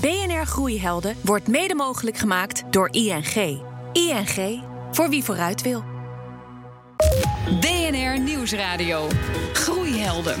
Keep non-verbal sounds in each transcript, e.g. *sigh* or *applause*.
BNR Groeihelden wordt mede mogelijk gemaakt door ING. ING, voor wie vooruit wil. BNR Nieuwsradio. Groeihelden.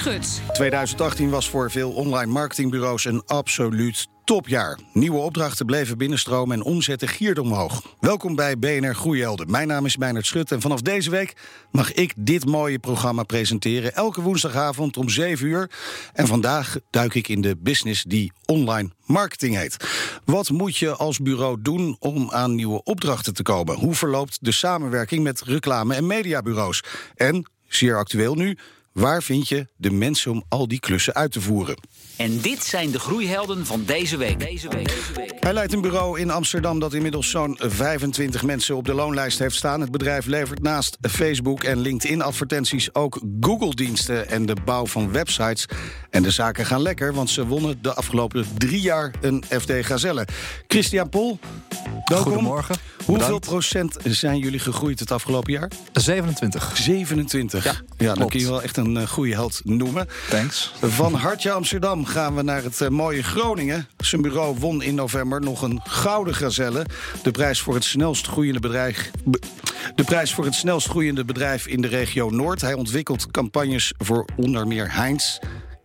Schut. 2018 was voor veel online marketingbureaus een absoluut topjaar. Nieuwe opdrachten bleven binnenstromen en omzetten gierden omhoog. Welkom bij BNR Groeihelden. Mijn naam is Meijnerd Schut en vanaf deze week mag ik dit mooie programma presenteren. Elke woensdagavond om 7 uur. En vandaag duik ik in de business die online marketing heet. Wat moet je als bureau doen om aan nieuwe opdrachten te komen? Hoe verloopt de samenwerking met reclame- en mediabureaus? En, zeer actueel nu, waar vind je de mensen om al die klussen uit te voeren? En dit zijn de groeihelden van deze week. Deze week. Hij leidt een bureau in Amsterdam dat inmiddels zo'n 25 mensen op de loonlijst heeft staan. Het bedrijf levert naast Facebook en LinkedIn-advertenties ook Google-diensten en de bouw van websites. En de zaken gaan lekker, want ze wonnen de afgelopen drie jaar een FD Gazelle. Christian Pol, welkom. Goedemorgen. Hoeveel Bedankt. procent zijn jullie gegroeid het afgelopen jaar? 27. 27. Ja, dan kun je wel echt een eh, goede held noemen. Thanks. Van Hartje Amsterdam gaan we naar het eh, mooie Groningen. Zijn bureau won in november nog een gouden gazelle. De prijs voor het snelst groeiende bedrijf. be- De prijs voor het snelst groeiende bedrijf in de regio Noord. Hij ontwikkelt campagnes voor onder meer Heinz.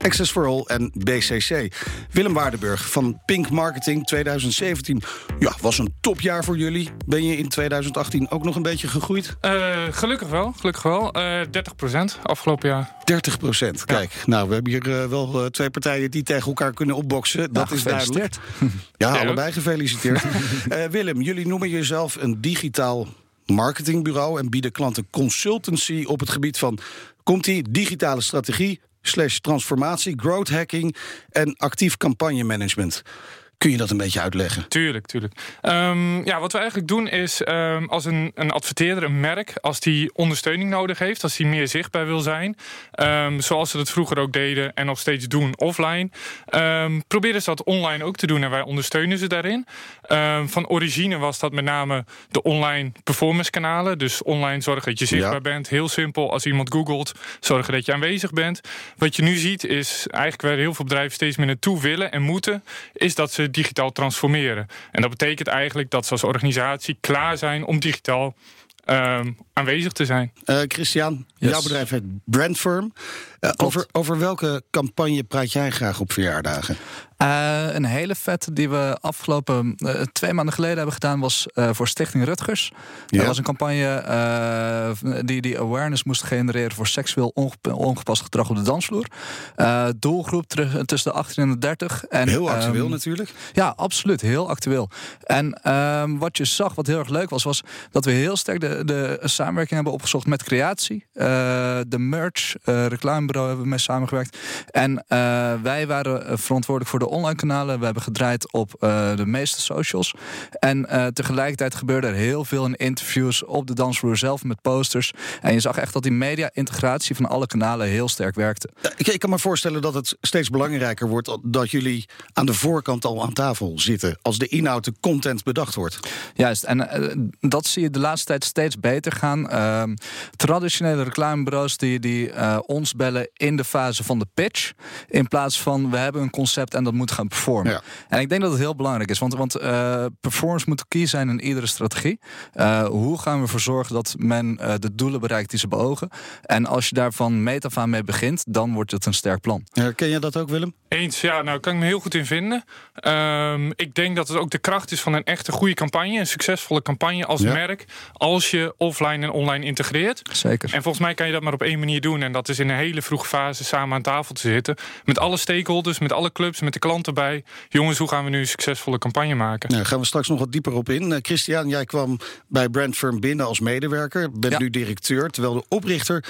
Access for All en BCC. Willem Waardenburg van Pink Marketing 2017. Ja, was een topjaar voor jullie. Ben je in 2018 ook nog een beetje gegroeid? Eh, gelukkig wel, gelukkig wel. Eh 30% afgelopen jaar. 30 procent. Kijk, nou, we hebben hier eh, wel twee partijen die tegen elkaar kunnen opboksen. Dat is duidelijk. *laughs* Ja, Ja. allebei gefeliciteerd. *laughs* Willem, jullie noemen jezelf een digitaal marketingbureau en bieden klanten consultancy op het gebied van komt die digitale strategie slash transformatie, growth hacking en actief campagnemanagement. Kun je dat een beetje uitleggen? Tuurlijk, tuurlijk. Ehm, ja, wat we eigenlijk doen is ehm, als een, een adverteerder, een merk, als die ondersteuning nodig heeft, als die meer zichtbaar wil zijn, ehm, zoals ze dat vroeger ook deden en nog steeds doen offline, proberen ze dat online ook te doen en wij ondersteunen ze daarin. Van origine was dat met name de online performance kanalen, dus online zorgen dat je zichtbaar Ja. bent. Heel simpel, als iemand googelt, zorgen dat je aanwezig bent. Wat je nu ziet is eigenlijk waar heel veel bedrijven steeds meer naartoe willen en moeten, is dat ze digitaal transformeren. En dat betekent eigenlijk dat ze als organisatie klaar zijn om digitaal ehm, aanwezig te zijn. Eh Christian, Yes. jouw bedrijf heet Brandfirm. Eh, over, over welke campagne praat jij graag op verjaardagen? Eh, een hele vette die we afgelopen eh, twee maanden geleden hebben gedaan was eh, voor Stichting Rutgers. Ja. Dat was een campagne die, die awareness moest genereren voor seksueel onge- ongepast gedrag op de dansvloer. Doelgroep tussen de 18 en de 30. En, Heel actueel ehm, natuurlijk. Ja, absoluut. Heel actueel. En ehm, wat je zag, wat heel erg leuk was, was dat we heel sterk de, de samenwerking hebben opgezocht met creatie. De merch, reclamebureau hebben we mee samengewerkt. En wij waren verantwoordelijk voor de online kanalen. We hebben gedraaid op eh, de meeste socials. En eh, tegelijkertijd gebeurde er heel veel in interviews op de dansvloer zelf met posters. En je zag echt dat die media-integratie van alle kanalen heel sterk werkte. Ik, kan me voorstellen dat het steeds belangrijker wordt dat jullie aan de voorkant al aan tafel zitten. Als de inhoud, de content bedacht wordt. Juist, en eh, dat zie je de laatste tijd steeds beter gaan. Ehm, traditionele reclamebureaus die, die ons bellen in de fase van de pitch. In plaats van we hebben een concept en dat moet gaan performen. Ja. En ik denk dat het heel belangrijk is, want, want eh, performance moet key zijn in iedere strategie. Eh, hoe gaan we ervoor zorgen dat men eh, de doelen bereikt die ze beogen? En als je daar van meet af aan mee begint, dan wordt het een sterk plan. Herken je dat ook, Willem? Eens, ja, nou kan ik me heel goed in vinden. Ehm, ik denk dat het ook de kracht is van een echte goede campagne, een succesvolle campagne als Ja. merk, als je offline en online integreert. Zeker. En volgens mij kan je dat maar op één manier doen. En dat is in een hele vroege fase samen aan tafel te zitten. Met alle stakeholders, met alle clubs, met de klant erbij. Jongens, hoe gaan we nu een succesvolle campagne maken? Nou, daar gaan we straks nog wat dieper op in. Eh, Christian, jij kwam bij Brandfirm binnen als medewerker. Bent Ja. nu directeur, terwijl de oprichter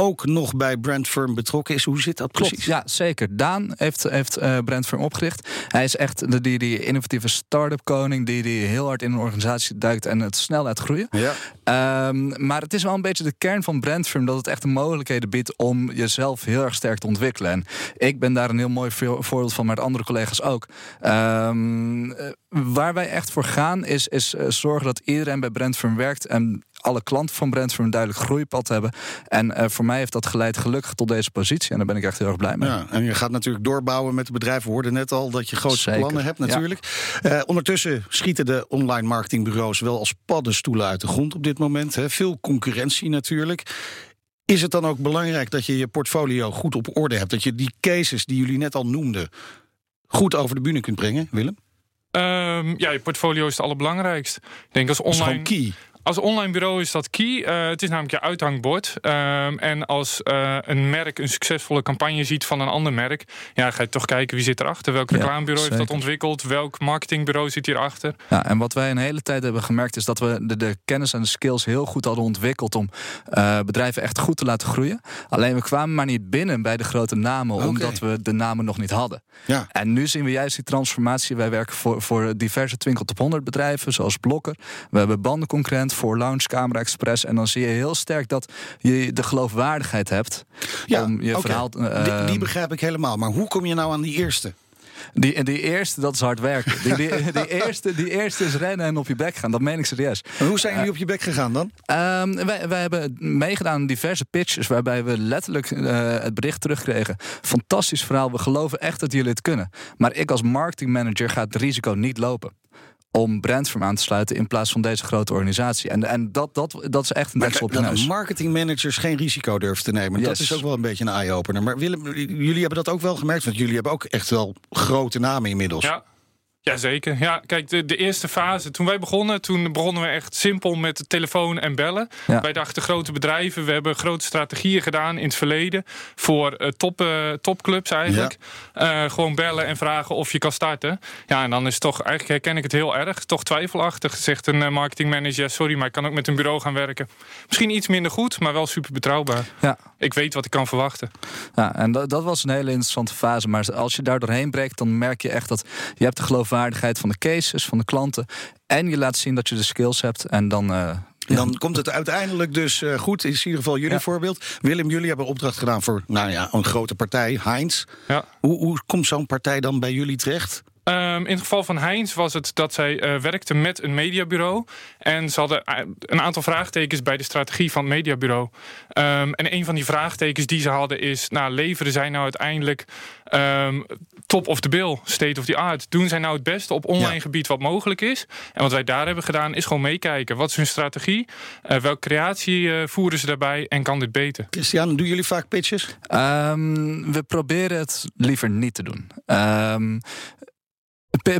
ook nog bij Brandfirm betrokken is. Hoe zit dat precies? Klopt, ja, zeker. Daan heeft, heeft eh Brandfirm opgericht. Hij is echt de, die, die innovatieve start-up koning... Die, die heel hard in een organisatie duikt en het snel laat groeien. Ja. Ehm, maar het is wel een beetje de kern van Brandfirm... dat het echt de mogelijkheden biedt om jezelf heel erg sterk te ontwikkelen. En ik ben daar een heel mooi vo- voorbeeld van, met andere collega's ook. Ehm, eh, waar wij echt voor gaan is, is eh, zorgen dat iedereen bij Brandfirm werkt... en alle klanten van Brentford een duidelijk groeipad hebben. En uh, voor mij heeft dat geleid gelukkig tot deze positie. En daar ben ik echt heel erg blij mee. Ja, en je gaat natuurlijk doorbouwen met de bedrijven. We hoorden net al dat je grote plannen hebt natuurlijk. Ja. Uh, ondertussen schieten de online marketingbureaus wel als paddenstoelen uit de grond op dit moment. Hè. Veel concurrentie natuurlijk. Is het dan ook belangrijk dat je je portfolio goed op orde hebt? Dat je die cases die jullie net al noemden goed over de bühne kunt brengen, Willem? Um, ja, je portfolio is het allerbelangrijkst. Ik denk als online. key. Als online bureau is dat key. Uh, het is namelijk je uithangbord. Um, en als uh, een merk een succesvolle campagne ziet van een ander merk, ja, ga je toch kijken wie zit erachter. Welk reclamebureau ja, heeft dat ontwikkeld? Welk marketingbureau zit hierachter? Ja, en wat wij een hele tijd hebben gemerkt is dat we de, de kennis en de skills heel goed hadden ontwikkeld om uh, bedrijven echt goed te laten groeien. Alleen we kwamen maar niet binnen bij de grote namen, okay. omdat we de namen nog niet hadden. Ja. En nu zien we juist die transformatie. Wij werken voor, voor diverse Twinkel top 100 bedrijven, zoals Blokker. We hebben voor Launch, Camera Express. En dan zie je heel sterk dat je de geloofwaardigheid hebt ja, om je okay. verhaal... Uh, die, die, begrijp ik helemaal. Maar hoe kom je nou aan die eerste? Die, die eerste, dat is hard werken. Die, die, die, eerste, die eerste is rennen en op je bek gaan. Dat meen ik serieus. En hoe zijn jullie op je bek gegaan dan? Um, wij, wij hebben meegedaan aan diverse pitches... waarbij we letterlijk uh, het bericht terugkregen. Fantastisch verhaal, we geloven echt dat jullie het kunnen. Maar ik als marketingmanager ga het risico niet lopen om Brandfirm aan te sluiten in plaats van deze grote organisatie. En, en dat, dat, dat is echt een deksel op je neus. marketingmanagers geen risico durven te nemen. Yes. Dat is ook wel een beetje een eye-opener. Maar Willem, jullie hebben dat ook wel gemerkt? Want jullie hebben ook echt wel grote namen inmiddels. Ja. Jazeker. Ja, kijk, de, de eerste fase, toen wij begonnen, toen begonnen we echt simpel met telefoon en bellen. Ja. Wij dachten grote bedrijven, we hebben grote strategieën gedaan in het verleden voor uh, top, uh, topclubs eigenlijk. Ja. Uh, gewoon bellen en vragen of je kan starten. Ja, en dan is het toch, eigenlijk herken ik het heel erg, toch twijfelachtig. Zegt een marketingmanager, sorry, maar ik kan ook met een bureau gaan werken. Misschien iets minder goed, maar wel super betrouwbaar. Ja. Ik weet wat ik kan verwachten. Ja, en dat, dat was een hele interessante fase. Maar als je daar doorheen breekt, dan merk je echt dat je hebt de geloofwaardigheid van de cases, van de klanten. En je laat zien dat je de skills hebt. En dan. Uh, en dan komt het uiteindelijk dus uh, goed. Is in ieder geval jullie ja. voorbeeld. Willem, jullie hebben opdracht gedaan voor nou ja, een grote partij, Heinz. Ja. Hoe, hoe komt zo'n partij dan bij jullie terecht? Um, in het geval van Heinz was het dat zij uh, werkte met een mediabureau. En ze hadden een aantal vraagtekens bij de strategie van het mediabureau. Um, en een van die vraagtekens die ze hadden is... Nou, leveren zij nou uiteindelijk um, top of the bill, state of the art? Doen zij nou het beste op online ja. gebied wat mogelijk is? En wat wij daar hebben gedaan is gewoon meekijken. Wat is hun strategie? Uh, welke creatie uh, voeren ze daarbij? En kan dit beter? Christian, doen jullie vaak pitches? we proberen het liever niet te doen.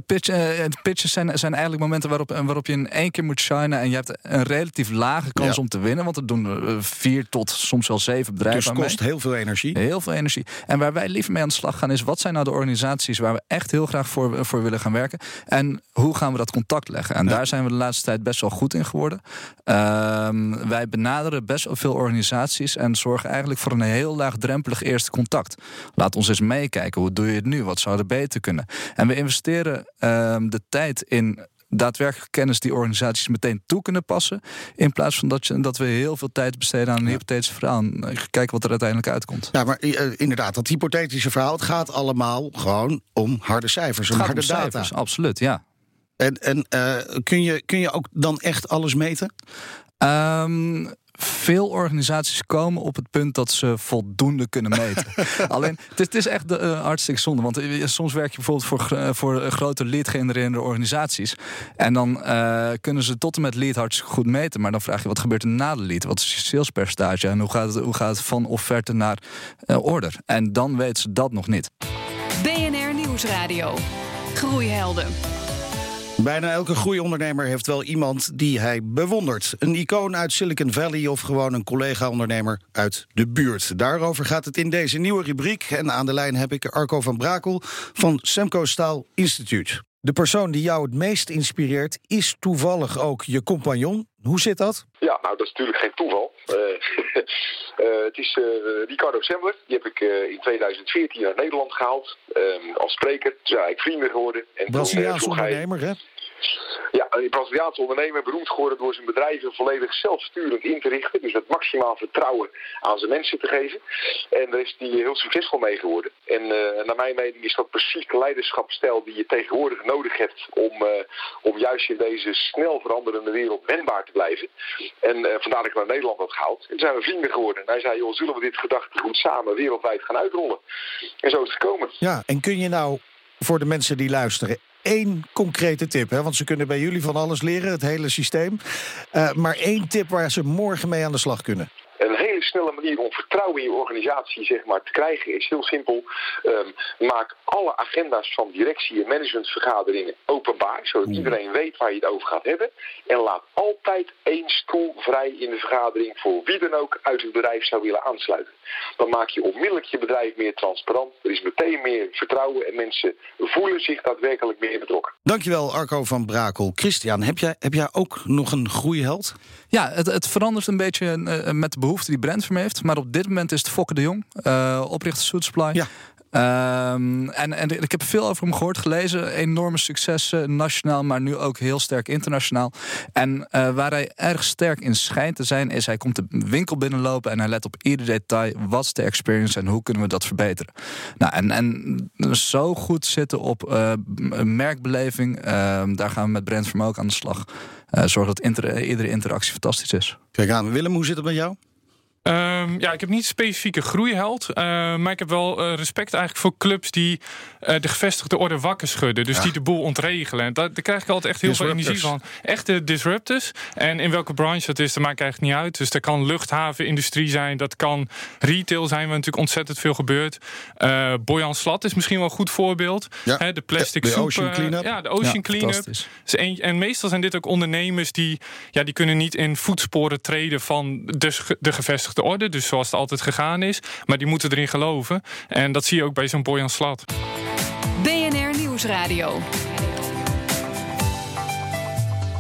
Pitch, uh, pitches zijn, zijn eigenlijk momenten waarop, waarop je in één keer moet shinen. En je hebt een relatief lage kans ja. om te winnen. Want er doen uh, vier tot soms wel zeven bedrijven. Dus het kost heel veel energie. Heel veel energie. En waar wij liever mee aan de slag gaan is... wat zijn nou de organisaties waar we echt heel graag voor, voor willen gaan werken? En hoe gaan we dat contact leggen? En ja. daar zijn we de laatste tijd best wel goed in geworden. Uh, wij benaderen best wel veel organisaties... en zorgen eigenlijk voor een heel laagdrempelig eerste contact. Laat ons eens meekijken. Hoe doe je het nu? Wat zou er beter kunnen? En we investeren um, de tijd in daadwerkelijk kennis die organisaties meteen toe kunnen passen. In plaats van dat, je, dat we heel veel tijd besteden aan een ja. hypothetisch verhaal. En kijken wat er uiteindelijk uitkomt. Ja, maar uh, inderdaad, dat hypothetische verhaal, het gaat allemaal gewoon om harde cijfers, om harde om data. Cijfers, absoluut, ja. En, en uh, kun, je, kun je ook dan echt alles meten? Um, veel organisaties komen op het punt dat ze voldoende kunnen meten. *laughs* Alleen, het is, het is echt uh, hartstikke zonde. Want uh, soms werk je bijvoorbeeld voor, uh, voor grote lead-genererende organisaties. En dan kunnen ze tot en met lead hartstikke goed meten. Maar dan vraag je, wat gebeurt er na de lead? Wat is je salespercentage? En hoe gaat het, hoe gaat het van offerte naar order? En dan weten ze dat nog niet. BNR Nieuwsradio. Groeihelden. Bijna elke groeiondernemer heeft wel iemand die hij bewondert. Een icoon uit Silicon Valley of gewoon een collega-ondernemer uit de buurt. Daarover gaat het in deze nieuwe rubriek. En aan de lijn heb ik Arco van Brakel van Semco Staal Instituut. De persoon die jou het meest inspireert is toevallig ook je compagnon. Hoe zit dat? Ja, nou dat is natuurlijk geen toeval. Uh, uh, *laughs* het is uh, Ricardo Sembler. Die heb ik in 2014 naar Nederland gehaald als spreker. Toen zijn eigenlijk vrienden geworden. En Braziliaans ondernemer, hè? Ja, een Braziliaanse ondernemer beroemd geworden door zijn bedrijven volledig zelfsturend in te richten. Dus met maximaal vertrouwen aan zijn mensen te geven. En daar is hij heel succesvol mee geworden. En uh, naar mijn mening is dat precies de leiderschapsstijl die je tegenwoordig nodig hebt om, uh, om juist in deze snel veranderende wereld wendbaar te blijven. En uh, vandaar dat ik naar Nederland had gehaald. En zijn we vrienden geworden. En hij zei, joh, zullen we dit gedachtegoed samen wereldwijd gaan uitrollen? En zo is het gekomen. Ja, en kun je nou voor de mensen die luisteren één concrete tip. Hè? Want ze kunnen bij jullie van alles leren, het hele systeem. Uh, maar één tip waar ze morgen mee aan de slag kunnen. Een hele snelle manier om vertrouwen in je organisatie zeg maar, te krijgen is heel simpel. Um, maak alle agenda's van directie- en managementvergaderingen openbaar, zodat iedereen weet waar je het over gaat hebben. En laat altijd één stoel vrij in de vergadering voor wie dan ook uit het bedrijf zou willen aansluiten. Dan maak je onmiddellijk je bedrijf meer transparant. Er is meteen meer vertrouwen en mensen voelen zich daadwerkelijk meer betrokken. Dankjewel Arco van Brakel. Christian, heb jij, heb jij ook nog een groeiheld? Ja, het, het verandert een beetje uh, met de behoefte die Brentfirm heeft. Maar op dit moment is het Fokke de Jong, uh, oprichter Suit Supply. Ja. Um, en, en ik heb veel over hem gehoord, gelezen. Enorme successen, nationaal, maar nu ook heel sterk internationaal. En uh, waar hij erg sterk in schijnt te zijn, is hij komt de winkel binnenlopen en hij let op ieder detail. Wat is de experience en hoe kunnen we dat verbeteren? Nou, en, en zo goed zitten op uh, merkbeleving, uh, daar gaan we met Brent Vermogen aan de slag. Uh, zorg dat iedere interactie fantastisch is. Kijk aan, Willem, hoe zit het met jou? Um, ja, ik heb niet specifieke groeiheld. Uh, maar ik heb wel uh, respect eigenlijk voor clubs die uh, de gevestigde orde wakker schudden. Dus ja. die de boel ontregelen. En daar, daar krijg ik altijd echt heel veel energie van. Echte disruptors. En in welke branche dat is, dat maakt eigenlijk niet uit. Dus dat kan luchthavenindustrie zijn. Dat kan retail zijn, waar natuurlijk ontzettend veel gebeurt. Boyan Slat is misschien wel een goed voorbeeld. Ja. He, de plastic de soep. Ocean cleanup. Ja, de Ocean Ja, cleanup. een, en meestal zijn dit ook ondernemers die, ja, die kunnen niet in voetsporen treden van de, de gevestigde orde. Dus zoals het altijd gegaan is. Maar die moeten erin geloven. En dat zie je ook bij zo'n Boyan Slat. BNR Nieuwsradio.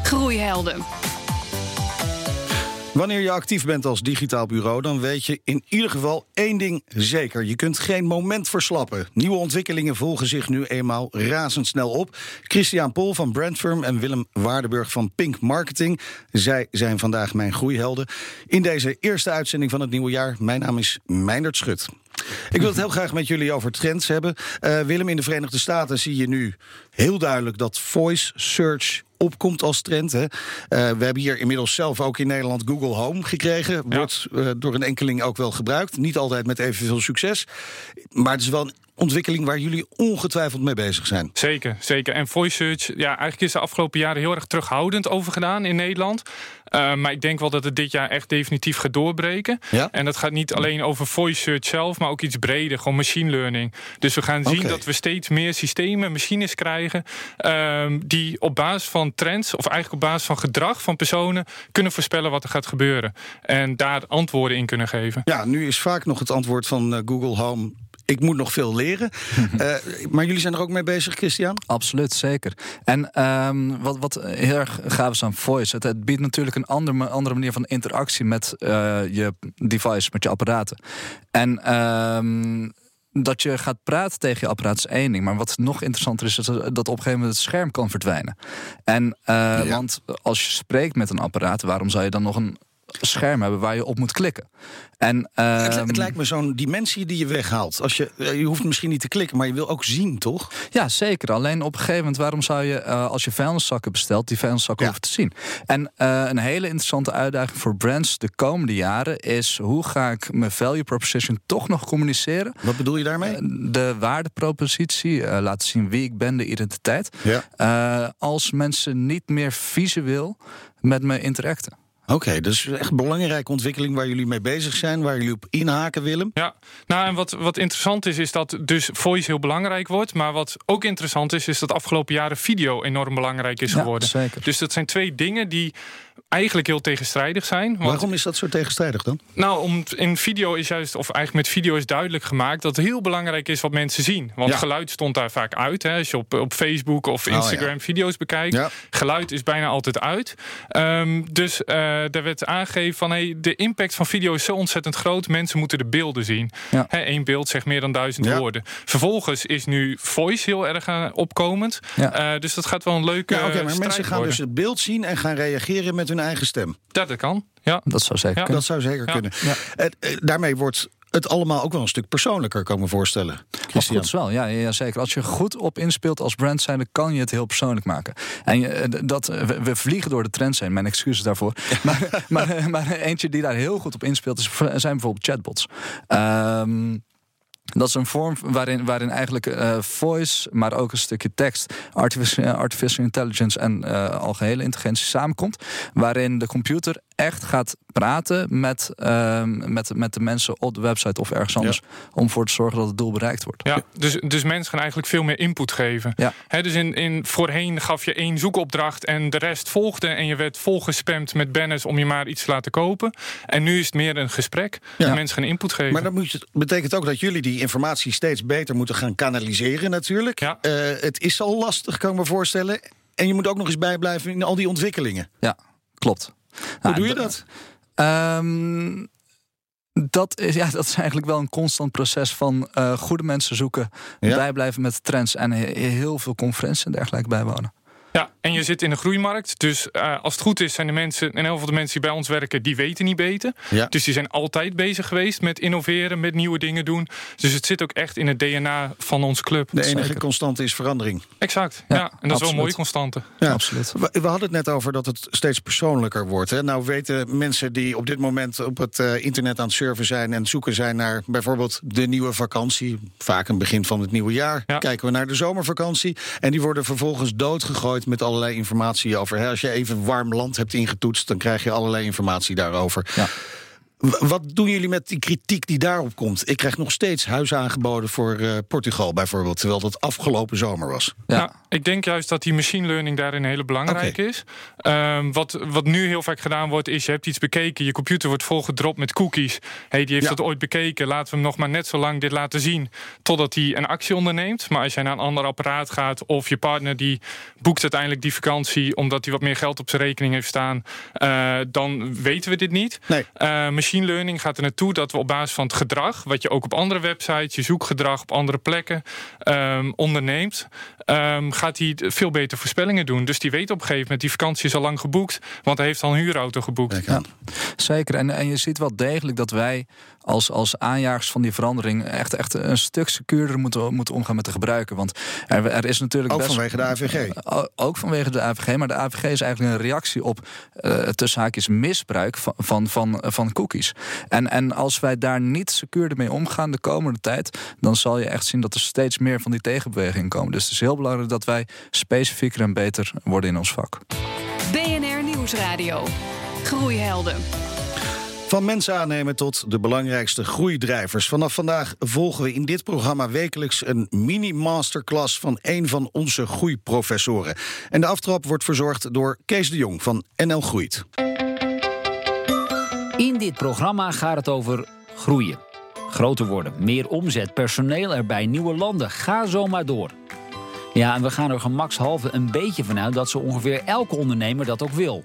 Groeihelden. Wanneer je actief bent als digitaal bureau, dan weet je in ieder geval één ding zeker. Je kunt geen moment verslappen. Nieuwe ontwikkelingen volgen zich nu eenmaal razendsnel op. Christian Pol van Brandfirm en Willem Waardenburg van Pink Marketing. Zij zijn vandaag mijn groeihelden. In deze eerste uitzending van het nieuwe jaar. Mijn naam is Meindert Schut. Ik wil het heel graag met jullie over trends hebben. Uh, Willem, in de Verenigde Staten zie je nu heel duidelijk dat voice search opkomt als trend. Hè. Uh, we hebben hier inmiddels zelf ook in Nederland Google Home gekregen. Wordt uh, door een enkeling ook wel gebruikt. Niet altijd met evenveel succes. Maar het is wel een ontwikkeling waar jullie ongetwijfeld mee bezig zijn. Zeker, zeker. En voice search, ja, eigenlijk is de afgelopen jaren heel erg terughoudend over gedaan in Nederland. Uh, maar ik denk wel dat het dit jaar echt definitief gaat doorbreken. Ja? En dat gaat niet alleen over voice search zelf, maar ook iets breder, gewoon machine learning. Dus we gaan zien dat we steeds meer systemen, machines krijgen, um, die op basis van trends, of eigenlijk op basis van gedrag van personen, kunnen voorspellen wat er gaat gebeuren. En daar antwoorden in kunnen geven. Ja, nu is vaak nog het antwoord van uh, Google Home. Ik moet nog veel leren. uh, *laughs* maar jullie zijn er ook mee bezig, Christian? Absoluut, zeker. En um, wat, wat heel erg gaaf is aan voice, het, het biedt natuurlijk een andere, andere manier van interactie met uh, je device, met je apparaten. En um, dat je gaat praten tegen je apparaat is één ding. Maar wat nog interessanter is, is dat op een gegeven moment het scherm kan verdwijnen. En uh, ja. want als je spreekt met een apparaat, waarom zou je dan nog een scherm hebben waar je op moet klikken. En, uh, het, het, lijkt me zo'n dimensie die je weghaalt. Als je, je hoeft misschien niet te klikken, maar je wil ook zien, toch? Ja, zeker. Alleen op een gegeven moment, waarom zou je, uh, als je vuilniszakken bestelt, die vuilniszakken ja. hoeven te zien? En uh, een hele interessante uitdaging voor brands de komende jaren is: hoe ga ik mijn value proposition toch nog communiceren? Wat bedoel je daarmee? de waardepropositie, laten zien wie ik ben, de identiteit. Ja. als mensen niet meer visueel met me interacten. Oké, okay, dus echt een belangrijke ontwikkeling waar jullie mee bezig zijn, waar jullie op inhaken, Willem. Ja, nou en wat, wat interessant is, is dat dus voice heel belangrijk wordt. Maar wat ook interessant is, is dat afgelopen jaren video enorm belangrijk is geworden. Ja, zeker. Dus dat zijn twee dingen die eigenlijk heel tegenstrijdig zijn. Want, Waarom is dat zo tegenstrijdig dan? Nou, om, in video is juist, of eigenlijk met video is duidelijk gemaakt dat het heel belangrijk is wat mensen zien. Want Ja. geluid stond daar vaak uit. Hè, als je op, op Facebook of Oh, Instagram ja. video's bekijkt. Ja. Geluid is bijna altijd uit. Ehm, dus eh daar werd aangegeven van hey, de impact van video is zo ontzettend groot. Mensen moeten de beelden zien. Eén beeld zegt meer dan duizend woorden. Vervolgens is nu voice heel erg eh, opkomend. Eh, dus dat gaat wel een leuke. Ja, oké, maar mensen gaan worden. dus het beeld zien en gaan reageren met hun eigen stem. Dat, dat kan. Ja. Dat zou zeker Ja. kunnen. Dat zou zeker Ja. kunnen. Ja. Eh, eh, daarmee wordt het allemaal ook wel een stuk persoonlijker, kan ik me voorstellen. Als Christian. goed is wel, ja, ja, zeker. Als je goed op inspeelt als brand zijn, dan kan je het heel persoonlijk maken. En je, eh, dat, we, we vliegen door de trends heen, mijn excuses daarvoor. *laughs* maar, maar, maar eentje die daar heel goed op inspeelt, is, zijn bijvoorbeeld chatbots. Ehm, dat is een vorm waarin, waarin eigenlijk eh, voice, maar ook een stukje tekst, artificial, artificial intelligence en eh algehele intelligentie samenkomt. Waarin de computer echt gaat praten met, ehm, met, met de mensen op de website of ergens anders. Om ervoor te zorgen dat het doel bereikt wordt. Ja, dus, dus mensen gaan eigenlijk veel meer input geven. Ja. Hè, dus in, in, voorheen gaf je één zoekopdracht en de rest volgde. En je werd volgespamd met banners om je maar iets te laten kopen. En nu is het meer een gesprek. Ja. En mensen gaan input geven. Maar dat moet, betekent ook dat jullie die informatie steeds beter moeten gaan kanaliseren natuurlijk. Ja. Eh, het is al lastig, kan ik me voorstellen. En je moet ook nog eens bijblijven in al die ontwikkelingen. Ja, klopt. Hoe Nou, doe je dat? Ehm, dat, is, ja, dat is eigenlijk wel een constant proces van eh, goede mensen zoeken, Ja. bijblijven met de trends en he- heel veel conferenties en dergelijke bijwonen. Ja, en je zit in een groeimarkt. Dus eh, als het goed is, zijn de mensen, en heel veel de mensen die bij ons werken, die weten niet beter. Ja. Dus die zijn altijd bezig geweest met innoveren, met nieuwe dingen doen. Dus het zit ook echt in het DNA van onze club. De enige Zeker. constante is verandering. Exact. Ja, Ja, en dat is wel een mooie constante. Ja. Absoluut. We, we hadden het net over dat het steeds persoonlijker wordt. Hè? Nou weten mensen die op dit moment op het eh, internet aan het surfen zijn... en zoeken zijn naar bijvoorbeeld de nieuwe vakantie... vaak een begin van het nieuwe jaar, Ja. kijken we naar de zomervakantie... en die worden vervolgens doodgegooid met allerlei informatie over. Als je even warm land hebt ingetoetst... dan krijg je allerlei informatie daarover. Ja. Wat doen jullie met die kritiek die daarop komt? Ik krijg nog steeds huis aangeboden voor eh, Portugal bijvoorbeeld... terwijl dat afgelopen zomer was. Ja. Nou, ik denk juist dat die machine learning daarin heel belangrijk is. Ehm, wat, wat nu heel vaak gedaan wordt, is je hebt iets bekeken, je computer wordt volgedropt met cookies. Hey, die heeft Ja. dat ooit bekeken, laten we hem nog maar net zo lang dit laten zien totdat hij een actie onderneemt. Maar als jij naar een ander apparaat gaat of je partner die boekt uiteindelijk die vakantie omdat hij wat meer geld op zijn rekening heeft staan, eh, dan weten we dit niet. Nee. Eh, machine learning gaat er naartoe dat we op basis van het gedrag, wat je ook op andere websites, je zoekgedrag op andere plekken ehm, onderneemt, ehm, gaat hij veel beter voorspellingen doen. Dus die weet op een gegeven moment, die vakantie is al lang geboekt, want hij heeft al een huurauto geboekt. Aan. Zeker. En, en je ziet wel degelijk dat wij als, als aanjagers van die verandering echt, echt een stuk secuurder moeten, moeten omgaan met de gebruiker. Want er, er is natuurlijk Ook best... vanwege de AVG. O- Ook vanwege de AVG, maar de AVG is eigenlijk een reactie op eh tussen haakjes misbruik van, van, van, van cookies. En, en als wij daar niet secuurder mee omgaan de komende tijd, dan zal je echt zien dat er steeds meer van die tegenbewegingen komen. Dus het is heel belangrijk dat wij specifieker en beter worden in ons vak. BNR Nieuwsradio. Groeihelden. Van mensen aannemen tot de belangrijkste groeidrijvers. Vanaf vandaag volgen we in dit programma wekelijks een mini-masterclass van een van onze groeiprofessoren. En de aftrap wordt verzorgd door Kees de Jong van NL Groeit. In dit programma gaat het over groeien. Groter worden, meer omzet, personeel erbij, nieuwe landen. Ga zo maar door. Ja, en we gaan er gemakshalve een beetje vanuit dat zo ongeveer elke ondernemer dat ook wil.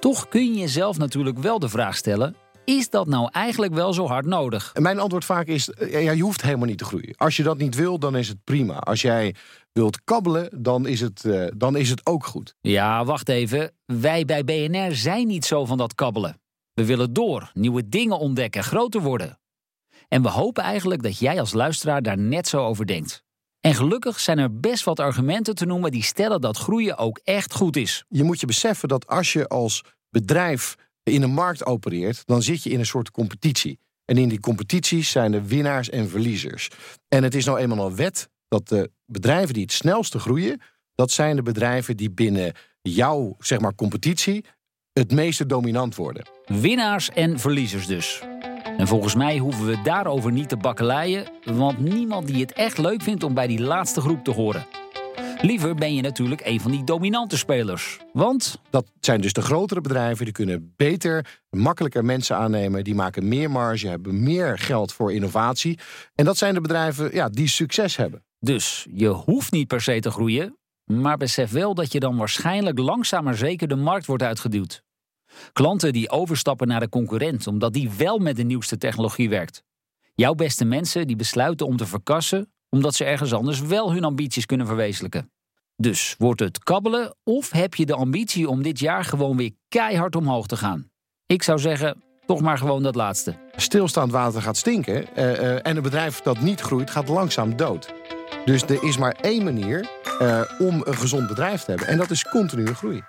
Toch kun je jezelf natuurlijk wel de vraag stellen: is dat nou eigenlijk wel zo hard nodig? En mijn antwoord vaak is, eh, ja, je hoeft helemaal niet te groeien. Als je dat niet wil, dan is het prima. Als jij wilt kabbelen, dan is het, eh, dan is het ook goed. Ja, wacht even. Wij bij BNR zijn niet zo van dat kabbelen. We willen door, nieuwe dingen ontdekken, groter worden. En we hopen eigenlijk dat jij als luisteraar daar net zo over denkt. En gelukkig zijn er best wat argumenten te noemen die stellen dat groeien ook echt goed is. Je moet je beseffen dat als je als bedrijf in een markt opereert, dan zit je in een soort competitie. En in die competities zijn er winnaars en verliezers. En het is nou eenmaal een wet dat de bedrijven die het snelste groeien, dat zijn de bedrijven die binnen jouw zeg maar, competitie het meeste dominant worden. Winnaars en verliezers dus. En volgens mij hoeven we daarover niet te bakkeleien, want niemand die het echt leuk vindt om bij die laatste groep te horen. Liever ben je natuurlijk een van die dominante spelers. Want Dat zijn dus de grotere bedrijven, die kunnen beter, makkelijker mensen aannemen. Die maken meer marge, hebben meer geld voor innovatie. En dat zijn de bedrijven ja, die succes hebben. Dus je hoeft niet per se te groeien, maar besef wel dat je dan waarschijnlijk langzaam maar zeker de markt wordt uitgeduwd. Klanten die overstappen naar de concurrent omdat die wel met de nieuwste technologie werkt. Jouw beste mensen die besluiten om te verkassen omdat ze ergens anders wel hun ambities kunnen verwezenlijken. Dus wordt het kabbelen of heb je de ambitie om dit jaar gewoon weer keihard omhoog te gaan? Ik zou zeggen, toch maar gewoon dat laatste. Stilstaand water gaat stinken. eh, eh, en een bedrijf dat niet groeit, gaat langzaam dood. Dus er is maar één manier eh, om een gezond bedrijf te hebben. En dat is continue groei.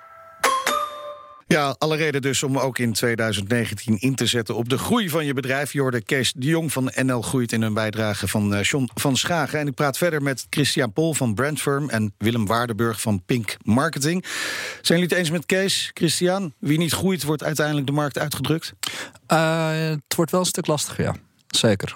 Ja, alle reden dus om ook in 2019 in te zetten op de groei van je bedrijf. Je hoorde Kees de Jong van NL Groeit in een bijdrage van eh, John van Schagen. En ik praat verder met Christian Pol van Brandfirm en Willem Waardenburg van Pink Marketing. Zijn jullie het eens met Kees, Christian? Wie niet groeit, wordt uiteindelijk de markt uitgedrukt? Eh, het wordt wel een stuk lastiger, ja. Zeker.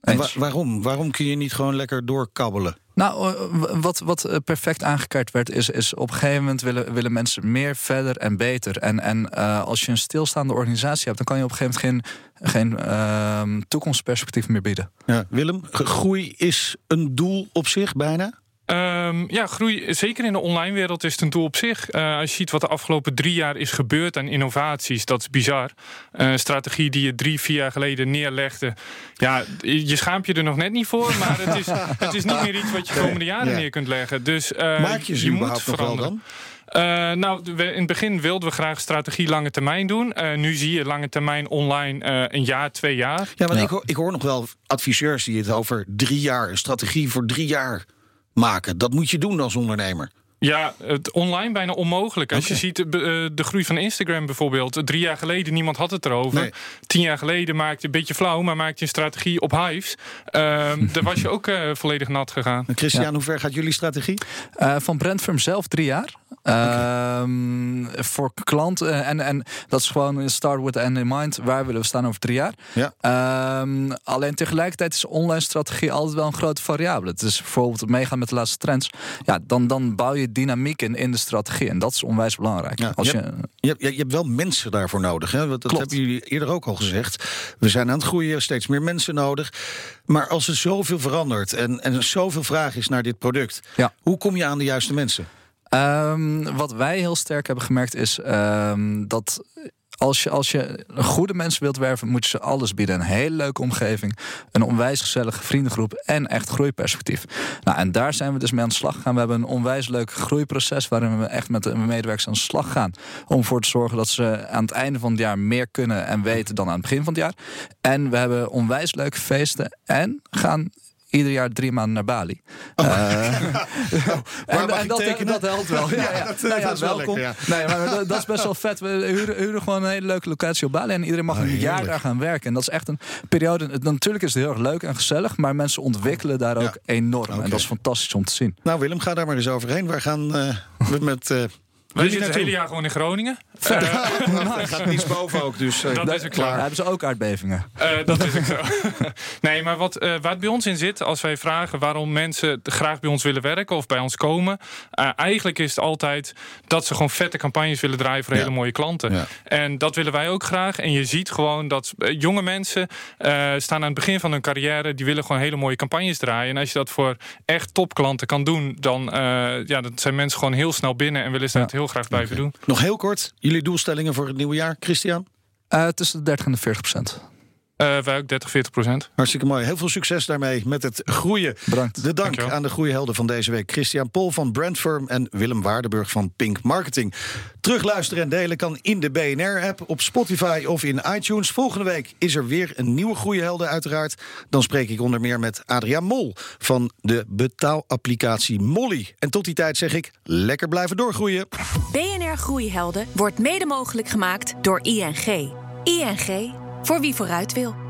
Wa- waarom? Waarom kun je niet gewoon lekker doorkabbelen? Nou, eh, wat, wat eh, perfect aangekaart werd, is, is op een gegeven moment willen, willen mensen meer, verder en beter. En, en eh, als je een stilstaande organisatie hebt, dan kan je op een gegeven moment geen, geen ehm, toekomstperspectief meer bieden. Ja, Willem, groei is een doel op zich bijna? Ehm, ja, groei, zeker in de online wereld is het een doel op zich. Eh, als je ziet wat de afgelopen drie jaar is gebeurd aan innovaties, dat is bizar. Eh, Een strategie die je drie, vier jaar geleden neerlegde. Ja, je schaamt je er nog net niet voor, maar het is, *laughs* het is niet meer iets wat je de komende jaren Ja. neer kunt leggen. Dus eh, Maak je ze moet überhaupt nog wel veranderen. dan? Eh, nou, we- in het begin wilden we graag strategie lange termijn doen. Eh, nu zie je lange termijn online eh, een jaar, twee jaar. Ja, want Ja. Ik, hoor, ik hoor nog wel adviseurs die het over drie jaar, een strategie voor drie jaar maken. Dat moet je doen als ondernemer. Ja, het online bijna onmogelijk. Als je ziet de, eh, de groei van Instagram bijvoorbeeld. Drie jaar geleden, niemand had het erover. Nee. Tien jaar geleden maakte je een beetje flauw, maar maakte je een strategie op Hives. Ehm *laughs* daar was je ook eh, volledig nat gegaan. Christian, hoe ver gaat jullie strategie? Eh, van Brandfirm zelf drie jaar. Ehm, voor klanten. En, en dat is gewoon start with the end in mind. Waar willen we staan over drie jaar? Ja. Ehm, alleen tegelijkertijd is online strategie altijd wel een grote variabele. Het is bijvoorbeeld meegaan met de laatste trends. Ja, dan, dan bouw je dynamiek in, in de strategie. En dat is onwijs belangrijk. Ja, Als je je, Je hebt, je hebt wel mensen daarvoor nodig. Hè? Want Dat Klopt. hebben jullie eerder ook al gezegd. We zijn aan het groeien, steeds meer mensen nodig. Maar als er zoveel verandert en, en er zoveel vraag is naar dit product, Ja. hoe kom je aan de juiste mensen? Ehm, wat wij heel sterk hebben gemerkt is ehm, dat als je, als je goede mensen wilt werven, moet je ze alles bieden. Een hele leuke omgeving, een onwijs gezellige vriendengroep en echt groeiperspectief. Nou, en daar zijn we dus mee aan de slag gegaan. We hebben een onwijs leuk groeiproces waarin we echt met de medewerkers aan de slag gaan. Om ervoor te zorgen dat ze aan het einde van het jaar meer kunnen en weten dan aan het begin van het jaar. En we hebben onwijs leuke feesten en gaan ieder jaar drie maanden naar Bali. Eh, *laughs* en, mag en ik dat, tekenen? dat helpt wel. *laughs* Ja, ja. dat- Nou ja, dat is wel welkom. lekker, Nee, maar dat, dat is best wel vet. We huren, huren gewoon een hele leuke locatie op Bali. En iedereen mag Oh, een jaar daar gaan werken. En dat is echt een periode. het- Natuurlijk is het heel erg leuk en gezellig. Maar mensen ontwikkelen daar ook enorm. En dat is fantastisch om te zien. Nou Willem, ga daar maar eens overheen. Waar gaan eh, we *laughs* met... eh Wij zitten het hele jaar gewoon in Groningen. Er gaat niets boven ook, dus... eh, dat is Daar klaar. hebben ze ook aardbevingen. Eh, dat is ook zo. *laughs* nee, maar wat, eh, waar het bij ons in zit, als wij vragen waarom mensen graag bij ons willen werken of bij ons komen, eh, eigenlijk is het altijd dat ze gewoon vette campagnes willen draaien voor Ja. hele mooie klanten. Ja. En dat willen wij ook graag. En je ziet gewoon dat jonge mensen eh, staan aan het begin van hun carrière, die willen gewoon hele mooie campagnes draaien. En als je dat voor echt topklanten kan doen, dan, eh, ja, dan zijn mensen gewoon heel snel binnen en willen ze Ja. dat heel graag blijven doen. Nog heel kort, jullie doelstellingen voor het nieuwe jaar, Christian? Eh, tussen de 30 en de 40 procent. Eh, wij ook 30, 40 procent. Hartstikke mooi. Heel veel succes daarmee met het groeien. Bedankt. De dank Dankjewel. aan de groeihelden van deze week. Christian Pol van Brandfirm en Willem Waardenburg van Pink Marketing. Terugluisteren en delen kan in de BNR-app, op Spotify of in iTunes. Volgende week is er weer een nieuwe groeihelden uiteraard. Dan spreek ik onder meer met Adriaan Mol van de betaalapplicatie Molly. En tot die tijd zeg ik, lekker blijven doorgroeien. BNR Groeihelden wordt mede mogelijk gemaakt door ING. ING, voor wie vooruit wil.